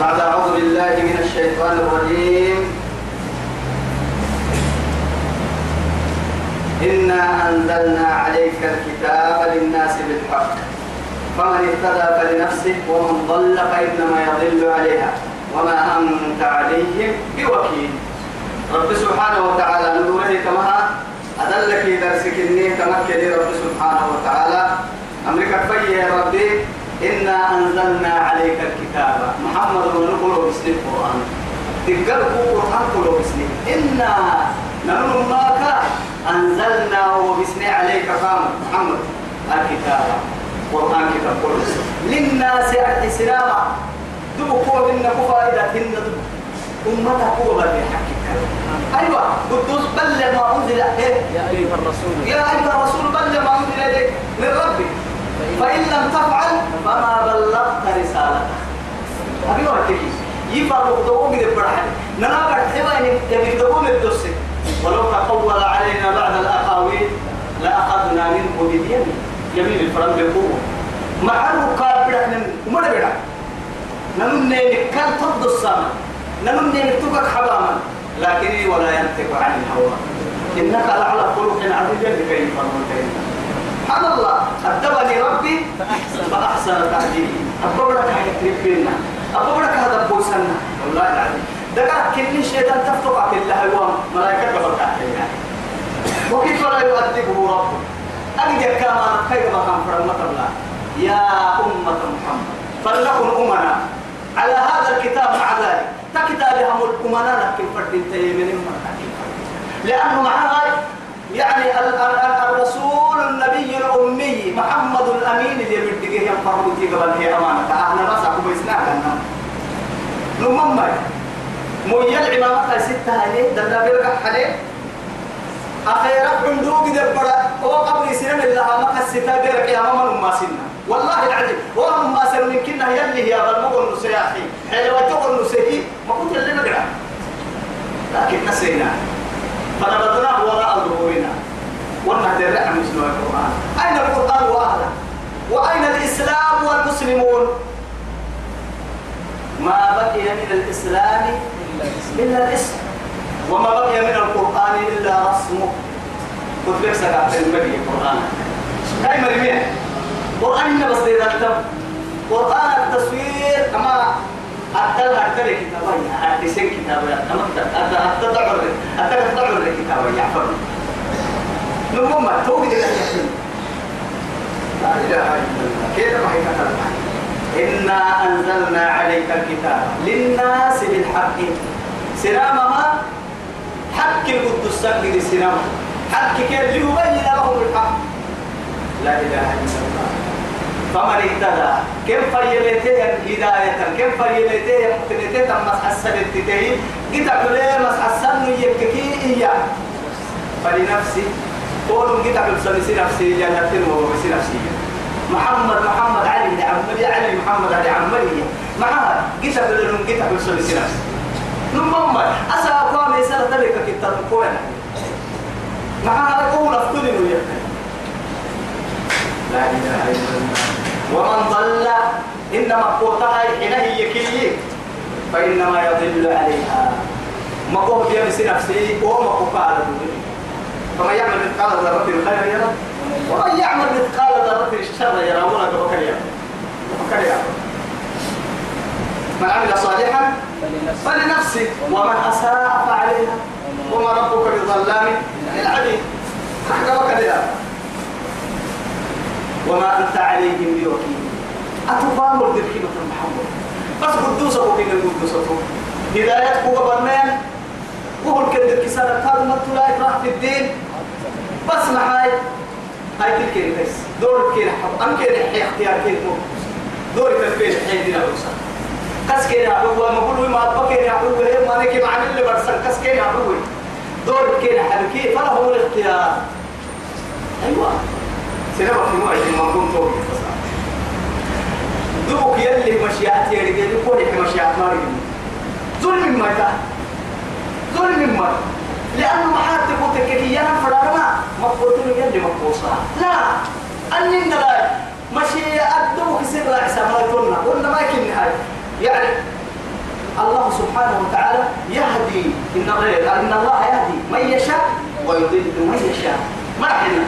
بعد أعوذ بالله من الشيطان الرجيم. إنا أنزلنا عليك الكتاب للناس بالحق. فمن اهتدى فلنفسه ومن ضل فإنما يضل عليها. وما أنت عليهم بوكيل. رب سبحانه وتعالى نوره كما أدلك درسك إني تمكن رب سبحانه وتعالى. أمريكا في يا ربي. إنا أنزلنا عليك الكتاب. محمد ونقول بسم القرآن تقرأ القرآن كله بسم إنا نقول ماك أنزلنا وبسم عليك فهم. محمد الكتاب. قرآن كتاب كله للناس الإسلام دبوا قوة إن فائدة. هن أمتها قوة حكي أيوة قدوس بل ما أنزل إيه يا أيها الرسول. يا أيها الرسول بل ما أنزل إليك من ربك. فإن لم تفعل فما بلغت رسالته أبي تجي يفرق دوم من البرحل نلا برحبا إن يبي دوم ولو تقول علينا بعد الأقاويل لأخذنا منه باليمين يمين الفرن بالقوة مع الركاب بدحنا وما نبدأ نمن كان تبدو السماء نمن نكتبك حباما. لكن ولا ينطق عن الهوى. إنك لعلى خلق عظيم. كيف فرمتين سبحان الله أدبني ربي فأحسن فأحسن تعديلي أبورك هاي تربينا أبورك هذا بوسنا والله العظيم دقا كل شيطان تفتق في الله هو ملائكة بفرق يعني وكيف لا يؤدبه ربه أجد كما كيف كان فرمة الله يا أمة محمد فلنكن أمنا على هذا الكتاب مع ذلك تكتابها الأمنا لكن فردين تيمين لأنه معها يعني محمد الأمين اللي يبدقه ينفرد في قبل هي أمانة. أهنا مسا كبسنا كنا نمم مو يلعب ما ستة هاي دلنا بيرجع حليه أخيرا بندوق دبرة هو قبل سنة الله ما كستا بيرك يا ماما ما سنة. والله العظيم وهم ما سنة. من كنا يلي هي بالمقل نسياحي حلوة تقول نسيحي ما كنت اللي نقرأ. لكن نسينا. فنبذناه وراء ظهورنا ونهدر مثل القرآن. أين القرآن وأهله وأين الإسلام والمسلمون؟ ما بقي من الإسلام إلا اسم إلا الاسم. وما بقي من القرآن إلا رسمه. قلت لك سقعت المبي القرآن. هاي مرمية قرآن بس دي ذاتم قرآن التصوير أما أتل أتل كتابية. أتسين كتابية. أما أتدعر أتدعر كتابية. يعفر نمم توقي لك لا إله إلا الله. كيف ما هي إنا أنزلنا عليك الكتاب للناس بالحق. سلامها حق القدس سجد سلامة حق كيف؟ ليبين لهم الحق. لا إله إلا الله. فمن اهتدى كم فريلته هداية كم فريلته مقتنته تم مسحسن التتهي قد أقول مسحسن يككي إياه. فلنفسي قولوا قد أقول سنسي نفسي جنة ومسي نفسي. محمد محمد علي لعملي علي محمد علي عملي معها قد أقول لهم قد أقول سنسي نفسي. نمم أسا أقوام يسأل تلك كتاب كوين معها أقول أفتني ويكتب لا إله إلا ومن ضل إنما قوتها حين هي كلي فإنما يضل عليها. ما قوم بيمس نفسه وما قوم على دونه فمن يعمل مثقال ذرة خيرا يرى ومن يعمل مثقال ذرة شرا يرى ولا توكل يرى من عمل صالحا فلنفسه. ومن أساء فعليها. وما ربك بظلام للعبيد. حكمك لله وما أنت عليهم بوكيل. أتفهم الدركيبة محمد. بس قدوسة وكين القدوسة هداية هو برمان وهو كسارة هذا ما تلا إكراه في الدين. بس معاي هاي تلك الكيس دور كين حب. أم كين اختيار كين مو. دور كين حي دينا بوسا كس كين عدو ما بقول ما أبقى كين عدو هي ما نكي معني اللي برسل. كس كين عدو دور كين حبكي فله الاختيار. أيوة. سنبقى في موعد المنظوم توقي دوك يلي مشيات يرجع يقول لك مشيات ما رجع ظلم ما ظلم ما لأنه محاتك وتككيانا فرارما مقبوطين يلي مقبوصا لا أني لا مشي أدوك سر عسى ما يطولنا قلنا ما يمكن هاي يعني سبحانه وتعالى يهدي إن إن الله يهدي من يشاء ويضل من يشاء. ما حنا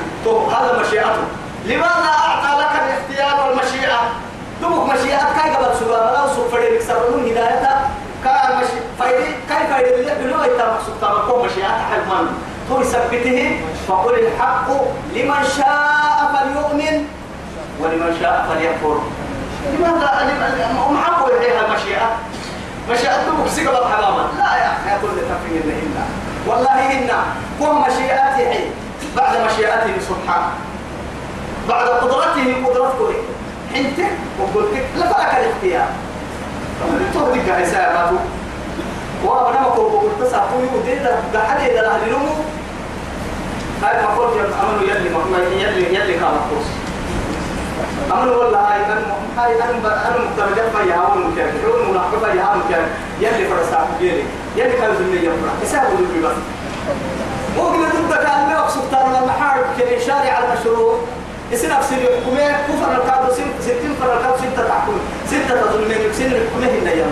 هذا مشيئته. لماذا أعطى لك الاختيار والمشيئة؟ تبوك مشيئة. كاي قبل سوف فريق سبحانه هدايتها كان مشي فايدي كاي فايدي اللي بلو يتا مقصود تمكو مشيئة حلمان تو يثبته فقل الحق لمن شاء فليؤمن ولمن شاء فليكفر. لماذا هم حقوا إليها المشيئة؟ مشيئة تبوك سيقبل حلاما. لا يا أخي أقول لك في إلا والله إنا كم مشيئته بعد مشيئته سبحانه. بعد قدرته قدرته انت وقلت لفلك الاختيار. تهدك حساباته وابنا ما كو قلت ساقو يودي ده ده حد ده أهل لومو هاي ما قلت يا أمنو يلي ما يلي يلي كان قوس أمنو والله هاي أنا هاي أنا أنا مترجم ما يهاون كان. يقول منافق يهاون كان. يلي فرسا بيلي يلي كان زمي يفرح حسابه دول بس قلت انت كان ما اقصد ترى المحارب كان شارع المشروع. يصير أفسر يحكمه كفر الكاد ستين فر الكاد ستة تحكم ستة تظلمين يكسر يحكمه النيام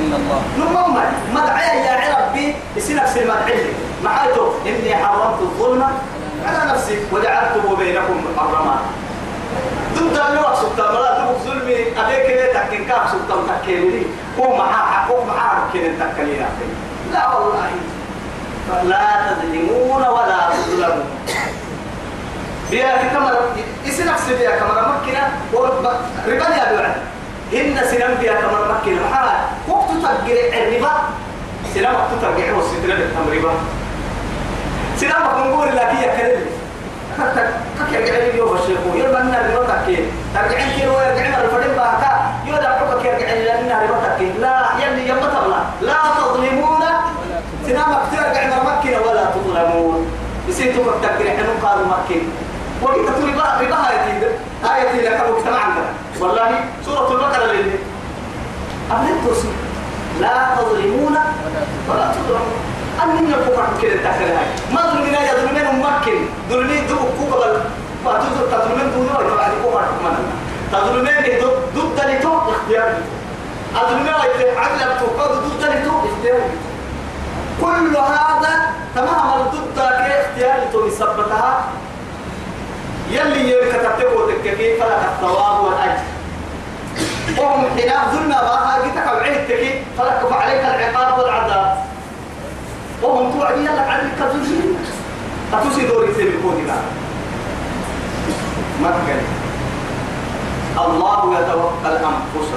إن الله. نمم مدعي يا ربي يصير أفسر مدعي إني حرمت الظلم على نفسي وجعلته بينكم محرما. ضد اللوح سلطان ولا تبقى ظلمي. أبيك ليه تكين كاب سلطان تكيني هو معاه حقوق معاه كين تكلينا لا والله. فلا تظلمون ولا تظلمون بيا كمر إسي نفس بيا كمر مكنا ربا يا دوعد إن سنم بيا كمر مكنا محال وقت تقرع الربا سنم وقت تقرع وستنا بالتم ربا سنم بنقول لك يا كريم كك يرجع لي يوم الشيخ؟ يرمى لنا تكين ترجع كيلو يرجع الفريق باكا يودا حقك يرجع لنا تكين لا يلي يما تبلا لا تظلمون. سنم ترجع مكنا ولا تظلمون. يسيتوا تقرع حنو قالوا مكنا وقت تقول ربا ربا آية آية لك مجتمع عندنا. والله سورة البقرة اللي أبنت توصي لا تظلمون ولا تظلمون. أن الكفر كده هاي ما ظلمنا يا ظلمين ممكن ظلمين دو تظلم تظلمين دو دو بعد كفر كمان تظلمين دو ضد لتو اختيار أظلمين عدل تقاد ضد لتو اختيار كل هذا تماما ضد اختيار لتو يثبتها يلي كتبته وتكفي فلك الثواب والأجر وهم حين ظلم بها جتك وعيد تكي فلك فعليك العقاب والعذاب وهم توعدي لك عن كذلك أتوسي دوري سيب الكون مكة الله يتوفى الأنفس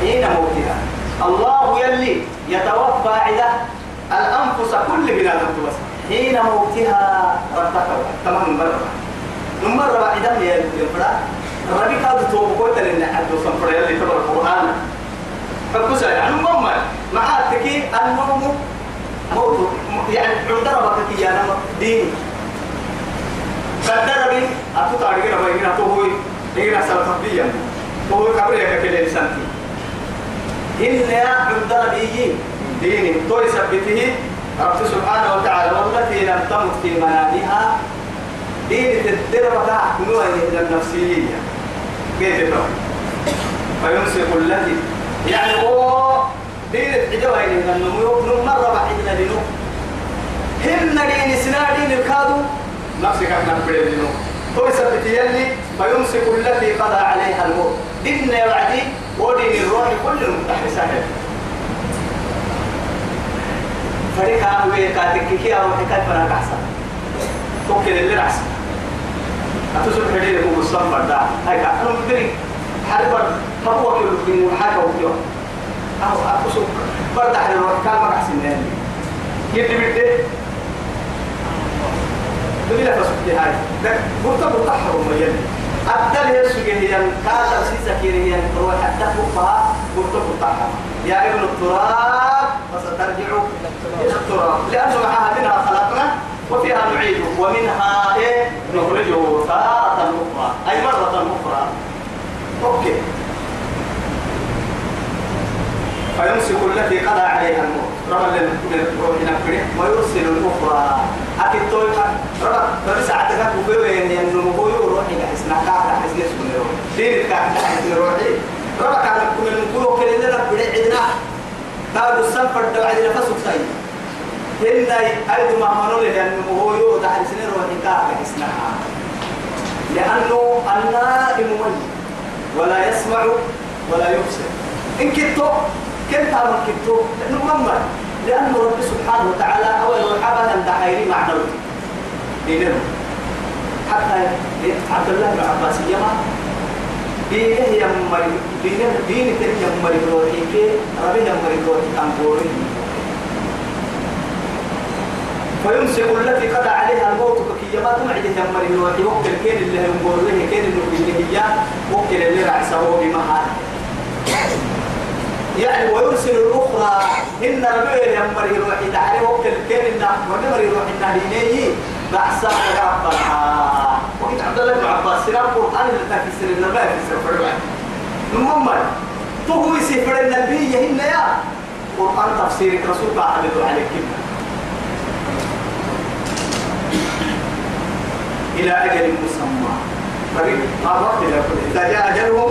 حين موتها. الله يلي يتوفى عدا الأنفس كل بنادم بس حين موتها ربك تمام مرة. نمر بعيدا هي الفرا الربي كاد توب قلت لنا حد وصفر يلي تبر القرآن. فكوسا يعني مم مع التكي النوم موت. يعني عند ربك يا نم دين قدر بي أتو تارجع ربا يجينا تو هو يجينا سالفة بيا تو هو كبر يا كده إنسان إن يا عند ربي دين تو يثبته رب سبحانه وتعالى. والتي لم تمت في منامها. دين بتاع نوع النفسية. كيف تقول فيمسك التي يعني هو دين الحجوة إن النمو. مرة بعيدنا لنو. هم دين سنا دين الكادو. نفسك نقول لنو هو يثبت يلي فيمسك التي قضى عليها الموت. دين يوعدي ودين الروح كل المتحدثات فريق عام ويكاتك كي أو حكاية فنا كحسن توكل اللي رأسك أتصل حديد أبو مصطفى فردا هاي كا أنا مدري. حرب هو كل من حاجة وكيو أو أتصل فردا حرب كان ما أحسن يعني يدي بدي لك سبتي هاي ده برتا برتا حرب ما يلي. أبدل هي سجيه هي سيسا كيري روح حتى فوقها برتا برتا حرب يا ابن التراب فسترجع إلى التراب. لأنه معها منها خلقنا وفيها نعيده ومنها إيه؟ نخرجه تارة أخرى. أي مرة أخرى. أوكي. فيمسك التي قضى عليها الموت. رمى للروح نفره ويرسل الأخرى أكيد تويقا رمى. بس عتكك بوين ينمو بوي روحي. لحسنا كاكا حسن اسم الروح دين كاكا حسن روحي رمى كان من المكويو كلنا بدي عدنا قالوا السنفر دوعي لفسك سيد هنا أيضا ما منول لأنه هو يوضع سنين روحي. كاكا اسمها لأنه النائم ولا يسمع ولا يبصر. إن كنتو كنت أمر لأنه مما لأنه رب سبحانه وتعالى أول وحابا أن دحيري معنوي دينه حتى عبد الله بن عباس يما دينه يمري دينه دينه يمري روحي كي ربي يمري روحي أنبوري فيمسك التي قضى عليها الموت كي ما تمعد تمر الوحي وقت الكين اللي ينقول له كين اللي هي وقت اللي رعسه بمحال يعني ويرسل الأخرى إن ربي يمر الوحي تعالى وقت الكين اللي ونمر الوحي النهيني بحسا ربنا وقت عبد الله بن عباس سيرا القرآن اللي تفسر النبي في سفر الوحي المهم تهوي سفر النبي هن يا. قرآن تفسير رسول الله عليه وسلم. إلى أجل مسمى. طريق قربت إلى كل إذا جاء أجلهم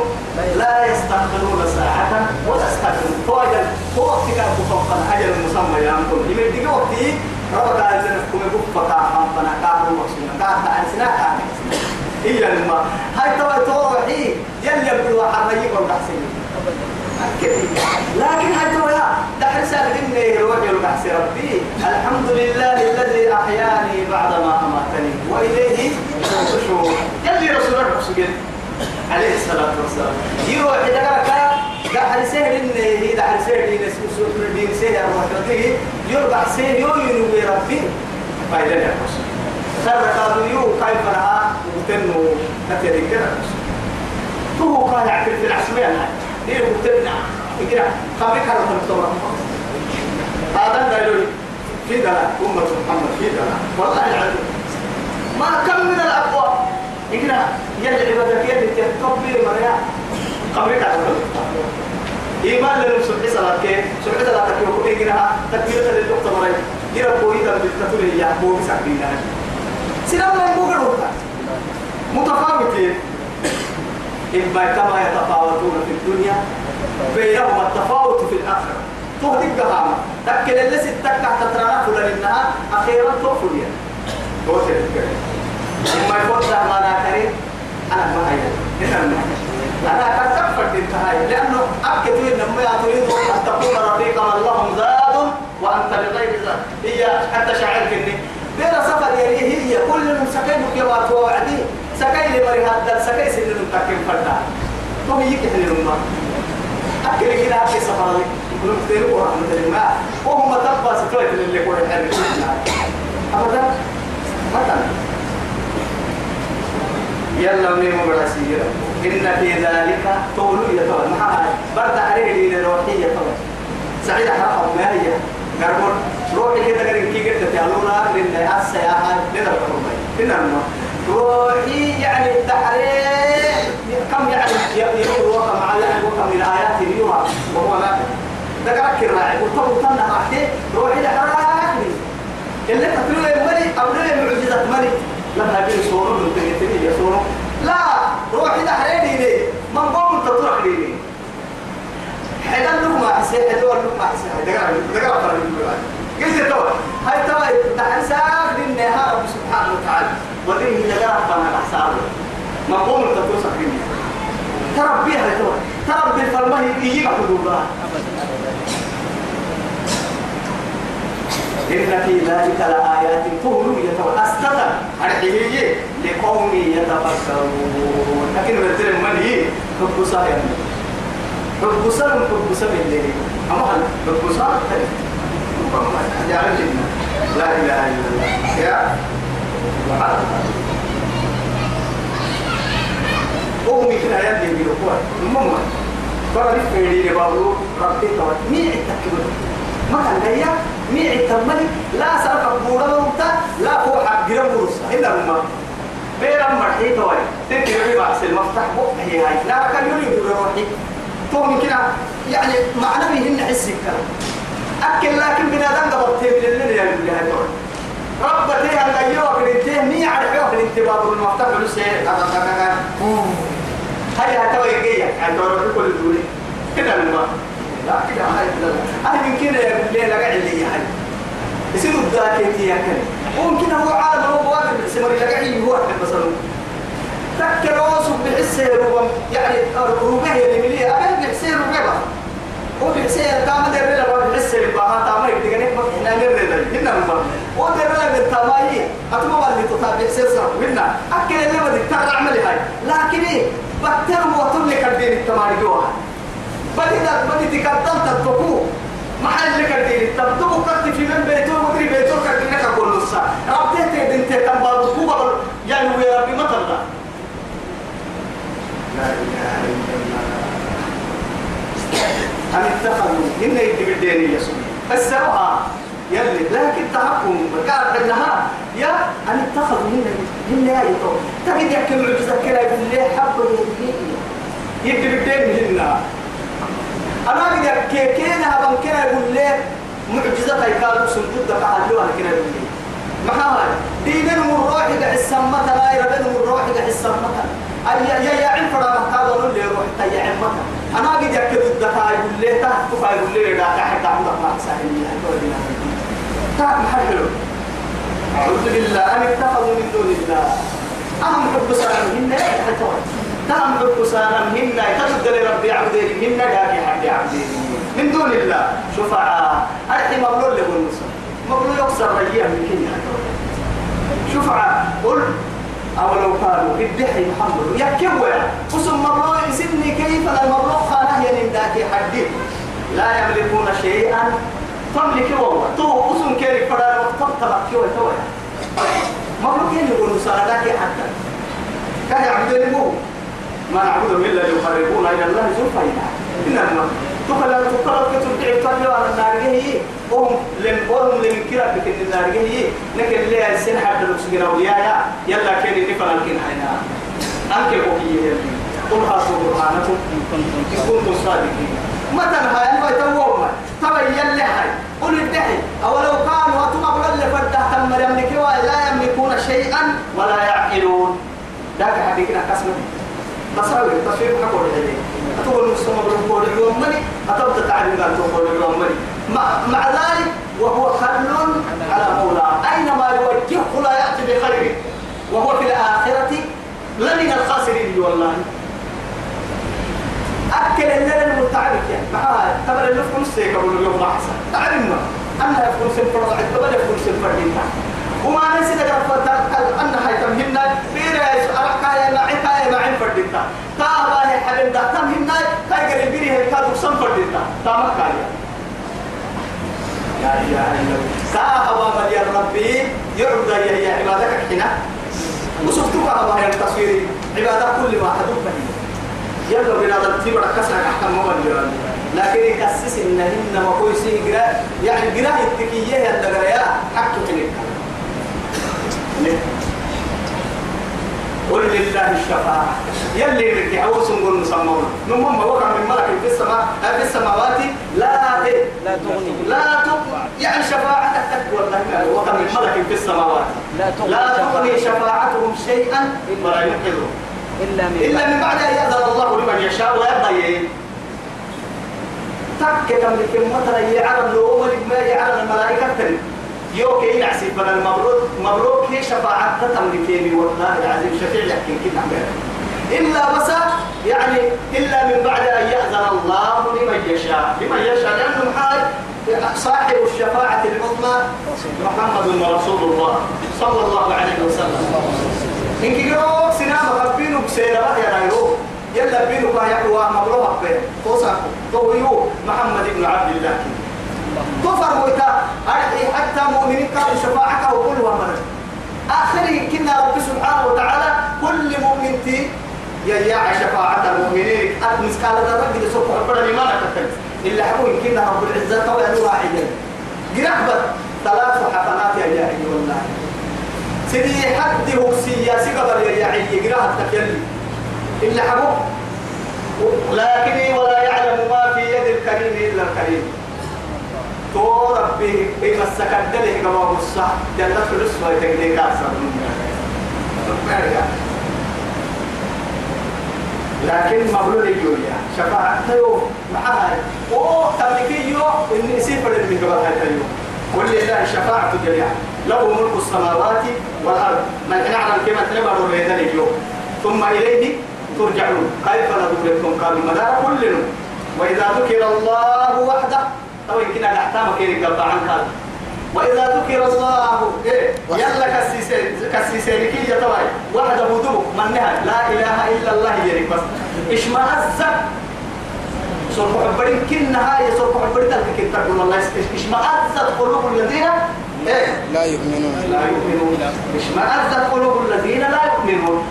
لا يستأخرون ساعة ولا يستأخرون هو أجل هو وقت كان فوق أجل مسمى يا أنكم. يمد دي وقتي ربك قال لنا كم يبقى فنا كام مقصود كام عن سنة كام هي لما. هاي توا توحي يلي يبدو حريق ولا حسين لكن هاي توا دحر سألك إني روحي البحث ربي الحمد لله الذي أحياني بعدما أماتني وإليه النشور يلي رسول الله عليه الصلاة والسلام. يروح إذا كان دحر سهل إنه هي دحر سهل دين سوسو دين سهل الرحمته يربح سهل يو ينوي ربي. فإذا يا رسول سر قالوا يو كيف رأى؟ وتنو كتير كده هو كان يعكر في العسمية دي وتبنى كده خبيك على الدكتور هذا قالوا في دلال أمة محمد في دلال والله العظيم. ما كم من الأقوى إقرأ يلي عبادك يلي تطبي مريا. خبيك على إيمان لهم سبحي صلاة كي سبحي صلاة كي وكو إقرأ تكبيرة للدكتور مريا. بوي دم بالتطور هي بوي سكبينا سلام الله يبوغر وقتا متفاوتين. إما كما يتفاوتون في الدنيا بينهما التفاوت في الآخرة. تهدك قهامة. تكل اللي ستك تحت ترانا فلان إنها أخيرا تغفل يعني توتر إما يفوت ما أنا كريم أنا ما هي هنا أنا قد تكفر انتهاي لأنه أكد إنما تريد أن تكون رفيقا اللهم زاد وأنت لغير زاد هي حتى شاعر كني. بين سفر يلي هي كل من سكين كما توعدي سكين لمري هذا سكين سنين تكين فردا. تو هي كحل الأمة أكل كده أكل سفر. لي كلهم كتير ورحمة الله وهم تبى ستوي اللي يقول الحرب أبدا؟ مثلا يلا مين مبرسي إن في ذلك طول يتوى محاها برد عليه دين الروحية طبعا سعيد حرام ما هي قربون. روحي كده قرين كي قلت تعلونا لأن السياحة لنا الحرمي إن الماء روحي يعني التحرير كم يعني يقول وكم على وكم من آيات يرى وهو لا ذكرك الراعي وطبعا تنا راحتي روحي لحرامي اللي تقولوا يا ملك أو لا معجزة ملك لما بين صورة من تجتني يا صورة لا روحي دحريني ليه من قوم تطرح لي حدا لك ما حسين حدا لك ما حسين دقر دقر قلت تو هاي تو دحر ساق للنهار رب سبحانه وتعالى. وديه دقر فانا احسابه من قوم تطرح لي تربيها تو تربي الفرمه يجي حدودها إن في ذلك لآيات يتوى أستطع الحيية لقوم يتفكرون. لكن مثل من هي؟ حب صايم حب صايم حب صايم اللي أما حب صايم لا إله إلا الله يا قومي في الآيات دي بيقولوا المهم فرد في لي بابلو ربي توت مين التكبير ما كان هي ميع التمني لا سرق بورا موتا لا هو حق جرم ورسا إلا ما بيرم مرحي تنتي بي بعس المفتاح بق هي هاي لا كان يولي يقول روحي تو كده يعني معنى بيهن حس الكلام أكل لكن بنادم قبل تيم للي يعني اللي هاي توي رب تيه أن يوك ننتهي مي عرف يوك ننتهي باب المفتاح ولسه هاي هاي توي جاية يعني توي كل دولي كده الماء لا كده هاي أنا من كده يقول لي لا قاعد اللي هاي يصير الذاكرة يا كده ممكن هو عالم هو واقف سمر لا قاعد هو مثلا تكر وصف بحس ربما يعني ربما اللي مليه أبدا بحس ربما. هو بحس كام ده بلا بحس ربما تامر يدقني ما هنا نرد هنا ما هو ده بلا أتما اللي تطابق سيسر هنا أكل اللي بدي ترى عملي هاي. لكن إيه؟ بكتر موتر لك الدين التماري جوا بدي ده بدي تقدم تتبكو محل لك الدين تبدو قد في من بيتو مدري بيتو كدينك كل الساعة ربته تدين تتبع بكو يعني ويا ربي ما تبدأ لا إله إلا الله. أن اتخذوا؟ إن يدي بالدين يسوع فسروها يلي لكن تعقم قال انها يا أن اتخذوا من من لا يطول تجد يحكي معجزة كلا يقول لي حب يدي يدي بالدين هنا. أنا قد يحكي كينا هبن كلا يقول لي معجزة هاي قالوا سنجد فعلوها كلا يقول لي ما هاي؟ دينهم الروح السمة لا يربنهم الروح السمة أي يا يا عم فرا مكان ولا اللي يروح تيا عم أنا قد يكتب الدكاء يقول لي تاه كفا يقول لي لا تحت عمود ما سهل تاه محل أعوذ بالله أن اتخذوا من دون الله؟ أهم حب سالم هن تهم حب سالم هن تجد لربي عبدين هن داكي حد عبدين من دون الله. شفعاء أرحي مبلول له النصر مبلول يكسر رجيا من كنيا شفعاء قل أولو كانوا الدحي محمد يكبوا قسم مبلوغ سني كيف المبلوغ خانه ينمداك حدي. لا يملكون شيئا تملك والله تو قسم كيري فدا وقت تبقى كيوي توي مبلوغ كين يقولوا سالداك حتى. كان يعبدون مو ما نعبدهم إلا ليقربونا إلى الله زلفى إنما تقلا تقلا كتب تعب على النار هي وهم لم وهم لم كرا بكن النار هي لكن اللي السن حتى لو سجنا ويايا يلا كان نفعل الكن هنا أنك بقية قل هاتوا برهانكم إن كنتم صادقين. متى هاي أنه يتوهم تبين هاي. قل الدحي أولو كانوا أتم أقول لفرده تم يملك لا يملكون شيئا ولا يعقلون. ذاك حديثنا قسمه بصراوي تصوير حقول عليه أتقول مستمر بقول اليوم مني. أتبت تعلم أن تقول اليوم مني. مع, ذلك وهو خل على مولاه أينما يوجهه لا يأتي بخير. وهو في الآخرة لمن الخاسرين والله. أكل الليل المتعبك يعني. معاه تبر اللي في يقول اليوم ما حسن تعلمنا أنا يكون سنفر تبر يكون سنفر دينها وما نسي لك أن حيتمهنا بيرا أرقا يا معيكا يا معين فردتا تابا هي حبيب دا. تمهنا تايقر البيري هي كادو سن فردتا تامك كايا يا إلا الله. ساها وامل يا ربي يعبد يا يا عبادك حنا وشفتك هذا هي التصوير. عبادة كل ما حدوك يلا بنا ضد تبرع كسر أحكام مبني لكن يكسس إنهن ما كويسين قراء يعني قراء التكية يا الدقرياء حكي تلك. قل لله الشفاعة. يلي ركي عوس نقول مسمونا نمم وقع من ملك في السماء في السماوات لا لا تغني. لا تغني يعني شفاعتك تكبر لك وقع من ملك في السماوات. لا تغني شفاعتهم شيئا ولا ينقذهم إلا من إلا بعد. من بعد أن يأذن الله لمن يشاء ويرضى تك تملك مثلا يعلم لو ما يعلم الملائكة تري. يوك ينعسي فلا المبروك. مبروك هي شفاعة تملكيني والله العظيم. شفيع يحكي كده إلا بس يعني إلا من بعد أن يأذن الله لمن يشاء. لمن يشاء لأنه حال صاحب الشفاعة العظمى محمد رسول الله صلى الله عليه وسلم. إن كيروك سنام خبينه بسيرة يا نايرو يلا بينه كان يحوى مبروك بين توسعه تويو محمد بن عبد الله كفر ويتا حتى مؤمنين كانوا شفاعك وكل ومر آخره كنا رب سبحانه وتعالى كل مؤمن تي يا شفاعة المؤمنين أتمس قال الرب سوف أقبل لما نكتب إلا حكوا كنا رب العزة نوع عيدين قرحبة ثلاث حسنات يا جاهي والله سيدي حد هو سياسي قبل يا جاهي قرحت تكلي إلا حكوا لكن ولا يعلم ما في يد الكريم إلا الكريم. تو ربي إيه مسكت دله كما بصا جنة فلوس ما يتقدر كاسر لكن مبلول الجوليا شفاعة تيو معها أو تملكي يو ان يسيب من قبل هاي تيو ولله الشفاعة جميعا. له ملك السماوات والأرض. من نعلم كما تنبر الريدان اليوم. ثم إليه ترجعون. كيف ندركم قالوا مدار كلنا وإذا ذكر الله وحده أو يمكن ان احتام كيرك عن قال وإذا ذكر الله إيه؟ يلا كسيسيركي يتواي وحده دو منها لا إله إلا الله يريك بس اشمئزت سرق عبرين هاي سرق عبرين تلك تقول الله اشمئزت قلوب الذين إيه؟ لا يؤمنون. لا يؤمنون. اشمئزت قلوب الذين لا يؤمنون.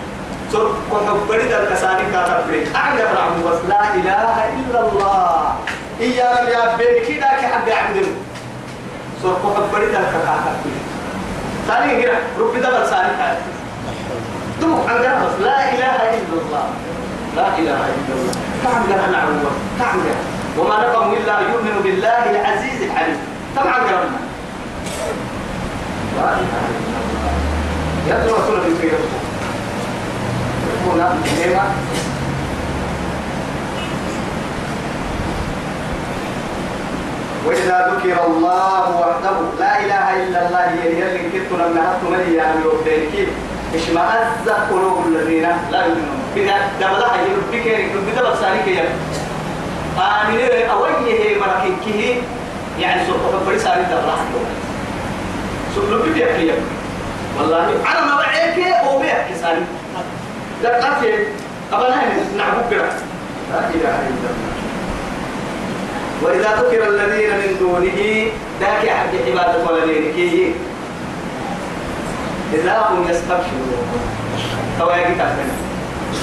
سرق عبرين الكساني كاتبرين أعلى رعب بس لا إله إلا الله. إيانا يا بيكي ذاك حق يعبدون سرق عبرين الكاتبرين ثاني هنا رب دبل ثاني كاتب دمك عندنا بس. لا إله إلا الله. لا إله إلا الله. تعم لها نعبد تعم لها وما نقم إلا أن يؤمنوا بالله العزيز الحليم. طبعا إلا الله يدعو رسول سيرة هنا وإذا ذكر الله وحده لا إله إلا الله يلي كنت لما هبت ملي يا يوبدينكي اشمأزت قلوب الذين لا يؤمنون بدا دبلا هي بكير بدا بسالك يا آمين أويه مركين كه يعني سوق بري سالك دبلا سوق لو بدي أحكي والله أنا ما بعيك أو بيحكي سالك لا قتل أبنا نعبد برا لا إله إلا الله وإذا ذكر الذين من دونه ذاك حق عبادة ولدين كي إذا هم يستبشرون يجي تفهم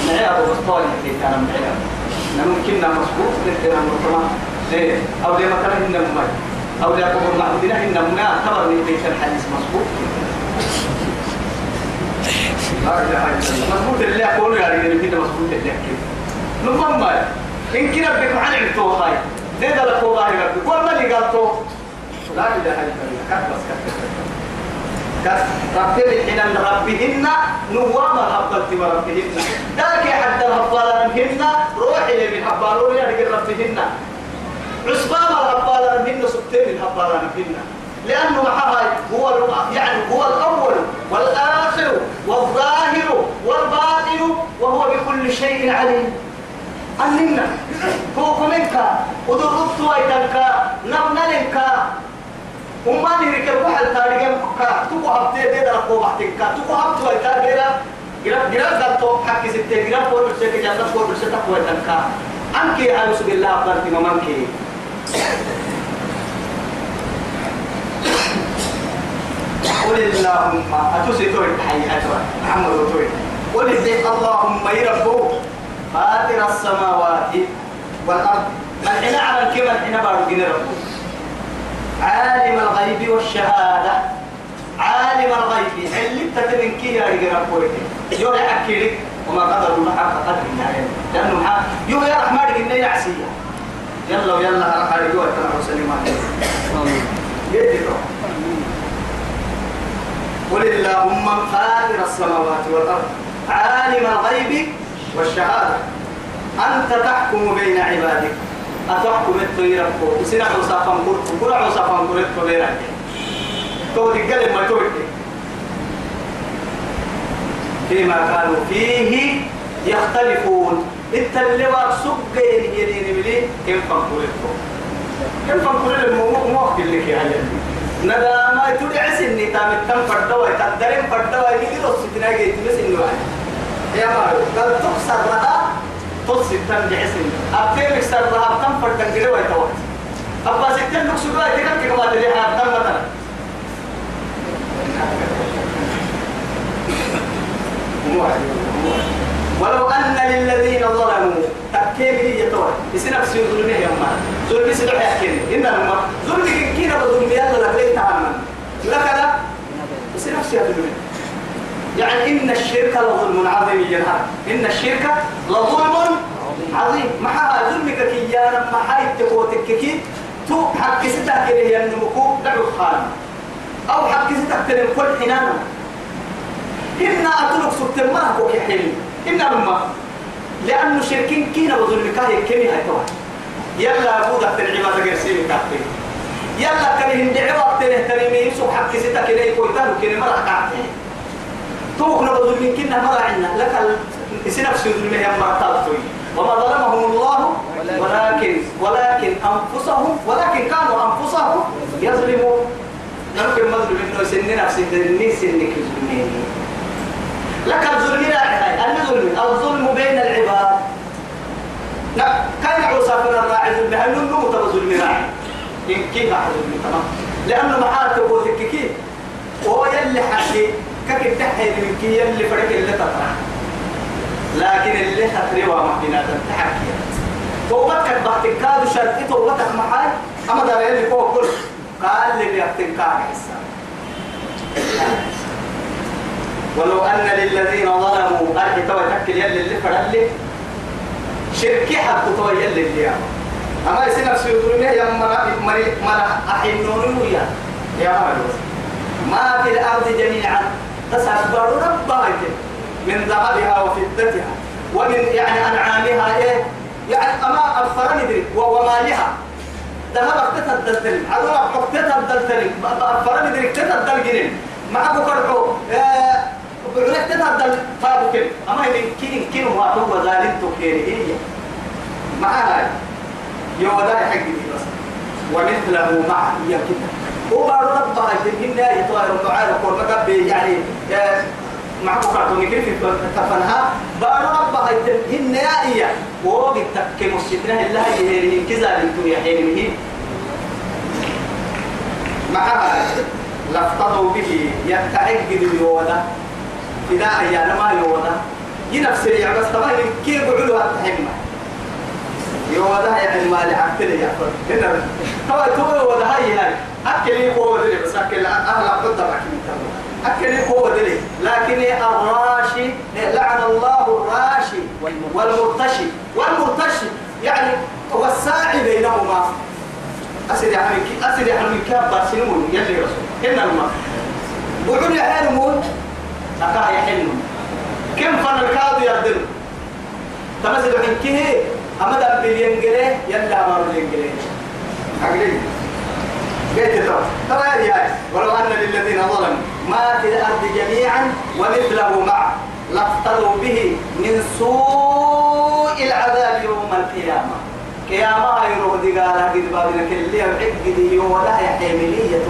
معي أبو بسطول في كلام معي ممكننا مسبوق لكنا مرتمى ليه أو ليه مثلا إن ممي أو ليه قبر معبودنا إن ممي اعتبر من بيت الحديث لا الله. مسبوق اللي أقول يا رجال كده مسبوق اللي كده نمم إن كنا بك عن عبتوه هاي زي ده لك والله ربك وما اللي قالته لا إله إلا الله. كف بس كف كف ربي حين ربهن نوام الحبة وربهن ذاك حتى الحبالة منهن روحي من حبالون يعني ربهن. عصبام سبتين الحبالة منهن لأنه معها هو يعني هو الأول والآخر والظاهر والباطن وهو بكل شيء عليم. أننا فوق منك ودرت ويتنك نمنلنك وما نريك الواحد تاريخ كا تكو هبتي دي دار كو بحتك تكو هبت ويتا غيرا غيرا غيرا دلتو حكي ستة غيرا فور بسيك جاتا فور بسيك تكو ويتنك أنك أعوذ بالله أقدرت ممنك قل اللهم أتوسي توي حي محمد توي قل اللهم يربو فاطر السماوات والأرض. من حين على الكبر حين بارو جن ربه عالم الغيب والشهادة. عالم الغيب. اللي تتمن كي يا ربك يوم يحكي وما قدر الله حق قدر يعني لأنه محا يوم يا رحمن قلنا يعسية يلا ويلا راح رجوع ترى سليمان. يدي قل اللهم فاطر السماوات والأرض عالم الغيب والشهادة. أنت تحكم بين عبادك. أتحكم الطيرة وسنع وصافا قرط قرع وصافا قرط بينك تو تقلب ما تقول فيما كانوا فيه يختلفون. إنت اللي سق يدين ملي كم فنقولكم كم فنقول مو مو لك يا علي ندا ما تدعي سني تام تم فردوا تدرين فردوا يجي رص تناجي تمس إنه يا مارو قال تكسر لها تصل تم جحسن أبتين يكسر لها أبتم فردن كده ويتوقت أبا ستين نكسر لها تكن كما تلي جنها إن الشرك لظلم عظيم. ما ها ظلمك كيانا ما هاي تقوتك كي تو حق ستك كده ينمكو دعو خان أو حق ستك كده كل حنانا إن أتلك سبت ما هو كحيل إن أما. لأنه شركين كينا بظلم كاهي كمي هاي طبعا يلا أبودا تنعبا تقرسيني كاهي يلا كان هند عبا تنهتني من يسوع حق ستة كده يكويتان وكده مرة كاهي توقنا بظلم كنا مرة عنا لك في سيدنا هي مرة وما ظلمهم الله ولكن ولكن أنفسهم ولكن كانوا أنفسهم يظلمون. نمكن مظلم إنه سن نفسي درني سنك يظلمين لك الظلم لا الظلم الظلم بين العباد. لا كان عوصا من الراعي ظلم هل نمو ترى ظلم راعي؟ إن كيف ظلم تمام. لأنه معاه تقول كيف؟ وهو يلي حكي تحيي من كي يلي فرق اللي تطرح. لكن اللي تطري وما بنا تحكي توبتك بعد كادو شرطي توبتك معاي أما دار يلي فوق كل. قال لي بيحتم كان حساب. ولو أن للذين ظلموا أرحي توي تكل يلي اللي فرق شركي حق توي يلي اللي أما يصير نفسه يقول يا مرا مرا أحنون ويا يا مرا ما في الأرض جميعا تسبر ربها من ذهبها وفضتها ومن يعني أنعامها إيه؟ يعني أما أفرني دري ومالها ذهب اختتها الدلتل عدو اختتها الدلتل أفرني دري اختتها الدلجنين معك كرحو بعد اختتها الدل فابو كل. أما يمكن كين كين هو ذلك تكيري هي. معها يودا حق دي بس. ومثله معه هي كده وبعد ربها جنين يطير معاه وقول يعني معك كرتون كيف تفنها بعد ربها هن يا إيا وقت تك مسجدنا الله يهري كذا لنتو حين معها لفتضوا به يتعقد اليودا إذا أيانا ما يودا ينفس يا بس طبعا كيف يقولوا التحمة يودا يعني ما لعبتني يا فرد هنا. طبعا تو ودا هاي هاي أكل هو ودري بس أكل أهل قدر أكل أكل هو دلي لكن الراشي لعن الله الراشي والمرتشي. والمرتشي يعني هو الساعي بينهما. أسد يعني أسد يعني كاب بارسلمون يلي رسول. إن الماء بقول يا حلمون أكا يا حلمون كم فن الكاد يردن تمسك عن كه أما دم بالينجلي يلا ما بالينجلي أقلي قلت ترى. ترى يا ولو أن للذين ظلموا ما في الأرض جميعا ومثله معه. لافتروا به من سوء العذاب يوم القيامة. قيامة يروح دي قال قد بابنا كل يوم عقد ولا يحملية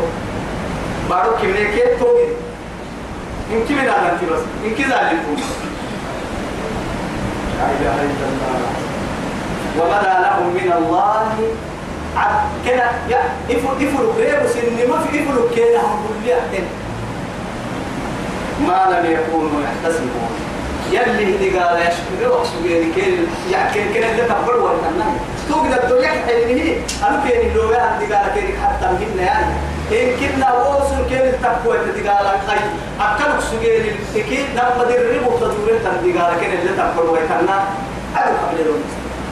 بارك من كيف توجد من هذا أنت بس؟ يمكن ذلك لا إله إلا الله. وبدا لهم من الله كده. يا إفل إفل كريم سن ما في إفل كده هم كل يحتم ما لم يكونوا يحتسبون. يلي هدي قال يشكر وحسوين كين يعني كين كين اللي تقبل ولا توقد الدنيا حلمه أنا كين لو يا هدي قال كين حتى مهنا يعني. إن كنا وصل كين التقوى اللي قال خي أكلك سجين التكين نبض الربو تدور تدي قال كين اللي تقبل ويكنا أدو قبل لون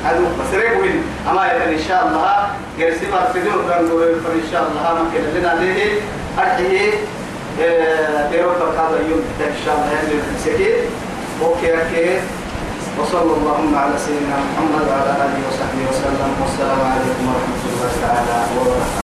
أدو بس ريبوين أما إن شاء الله. جرسي ما تدور فإن شاء الله ما كنا لنا ليه أرحيه بيروت هذا اليوم. إن شاء الله ينزل سكين أوكي أوكي. وصلى اللهم على سيدنا محمد وعلى آله وصحبه وسلم. والسلام عليكم ورحمة الله تعالى وبركاته.